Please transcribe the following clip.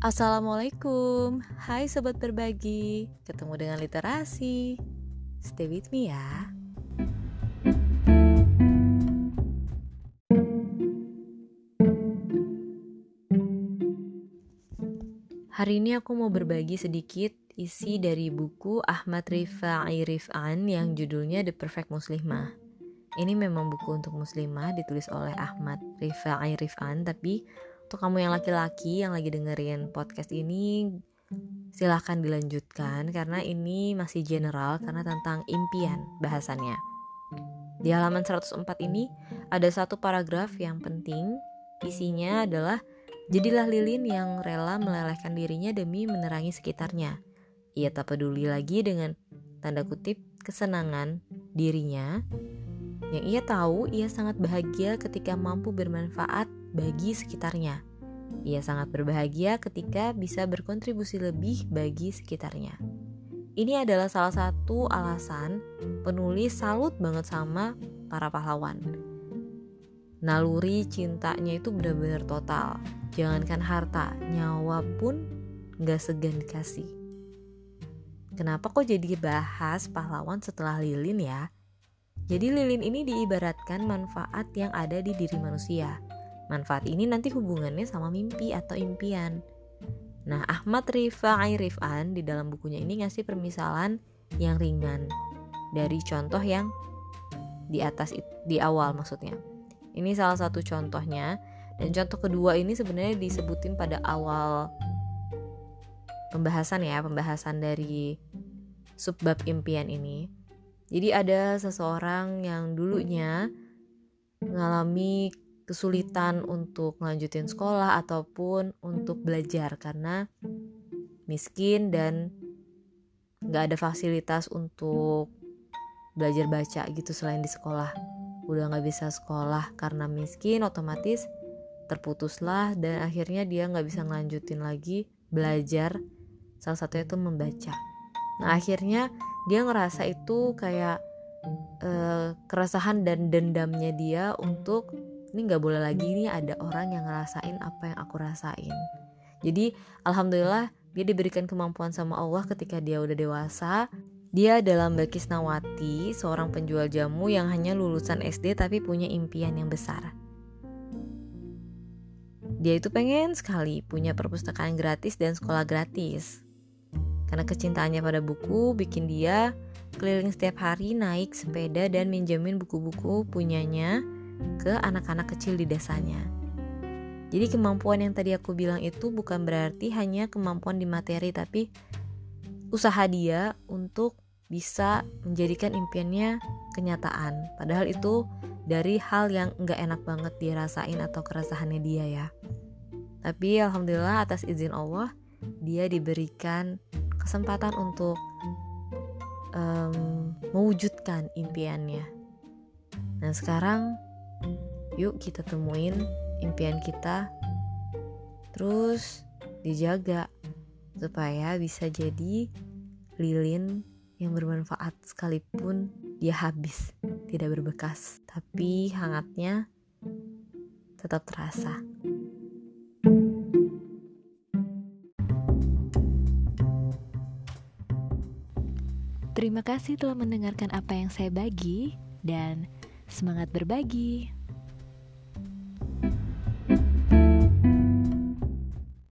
Assalamualaikum, hai sobat berbagi, ketemu dengan literasi. Stay with me ya. Hari ini aku mau berbagi sedikit isi dari buku Ahmad Rifai Rifan yang judulnya The Perfect Muslimah. Ini memang buku untuk muslimah ditulis oleh Ahmad Rifai Rifan, tapi untuk kamu yang laki-laki yang lagi dengerin podcast ini silahkan dilanjutkan karena ini masih general karena tentang impian bahasannya. Di halaman 104 ini ada satu paragraf yang penting isinya adalah jadilah lilin yang rela melelehkan dirinya demi menerangi sekitarnya. Ia tak peduli lagi dengan tanda kutip kesenangan dirinya yang ia tahu ia sangat bahagia ketika mampu bermanfaat bagi sekitarnya. Ia sangat berbahagia ketika bisa berkontribusi lebih bagi sekitarnya. Ini adalah salah satu alasan penulis salut banget sama para pahlawan. Naluri cintanya itu benar-benar total. Jangankan harta, nyawa pun gak segan dikasih. Kenapa kok jadi bahas pahlawan setelah lilin ya? Jadi lilin ini diibaratkan manfaat yang ada di diri manusia. Manfaat ini nanti hubungannya sama mimpi atau impian. Nah, Ahmad Rifai Rifan di dalam bukunya ini ngasih permisalan yang ringan dari contoh yang di atas di awal maksudnya. Ini salah satu contohnya dan contoh kedua ini sebenarnya disebutin pada awal pembahasan ya, pembahasan dari subbab impian ini. Jadi ada seseorang yang dulunya mengalami kesulitan untuk melanjutin sekolah ataupun untuk belajar karena miskin dan nggak ada fasilitas untuk belajar baca gitu selain di sekolah. Udah nggak bisa sekolah karena miskin otomatis terputuslah dan akhirnya dia nggak bisa ngelanjutin lagi belajar. Salah satunya itu membaca. Nah akhirnya dia ngerasa itu kayak uh, keresahan dan dendamnya dia untuk ini nggak boleh lagi nih ada orang yang ngerasain apa yang aku rasain jadi alhamdulillah dia diberikan kemampuan sama Allah ketika dia udah dewasa dia adalah Mbak Kisnawati, seorang penjual jamu yang hanya lulusan SD tapi punya impian yang besar. Dia itu pengen sekali punya perpustakaan gratis dan sekolah gratis. Karena kecintaannya pada buku bikin dia keliling setiap hari naik sepeda dan minjemin buku-buku punyanya ke anak-anak kecil di desanya. Jadi kemampuan yang tadi aku bilang itu bukan berarti hanya kemampuan di materi tapi usaha dia untuk bisa menjadikan impiannya kenyataan. Padahal itu dari hal yang nggak enak banget dirasain atau keresahannya dia ya. Tapi alhamdulillah atas izin Allah dia diberikan kesempatan untuk um, mewujudkan impiannya. Nah sekarang Yuk kita temuin impian kita. Terus dijaga Supaya bisa jadi lilin yang bermanfaat sekalipun dia habis Tidak berbekas. Tapi hangatnya tetap terasa. Terima kasih telah mendengarkan apa yang saya bagi dan semangat berbagi.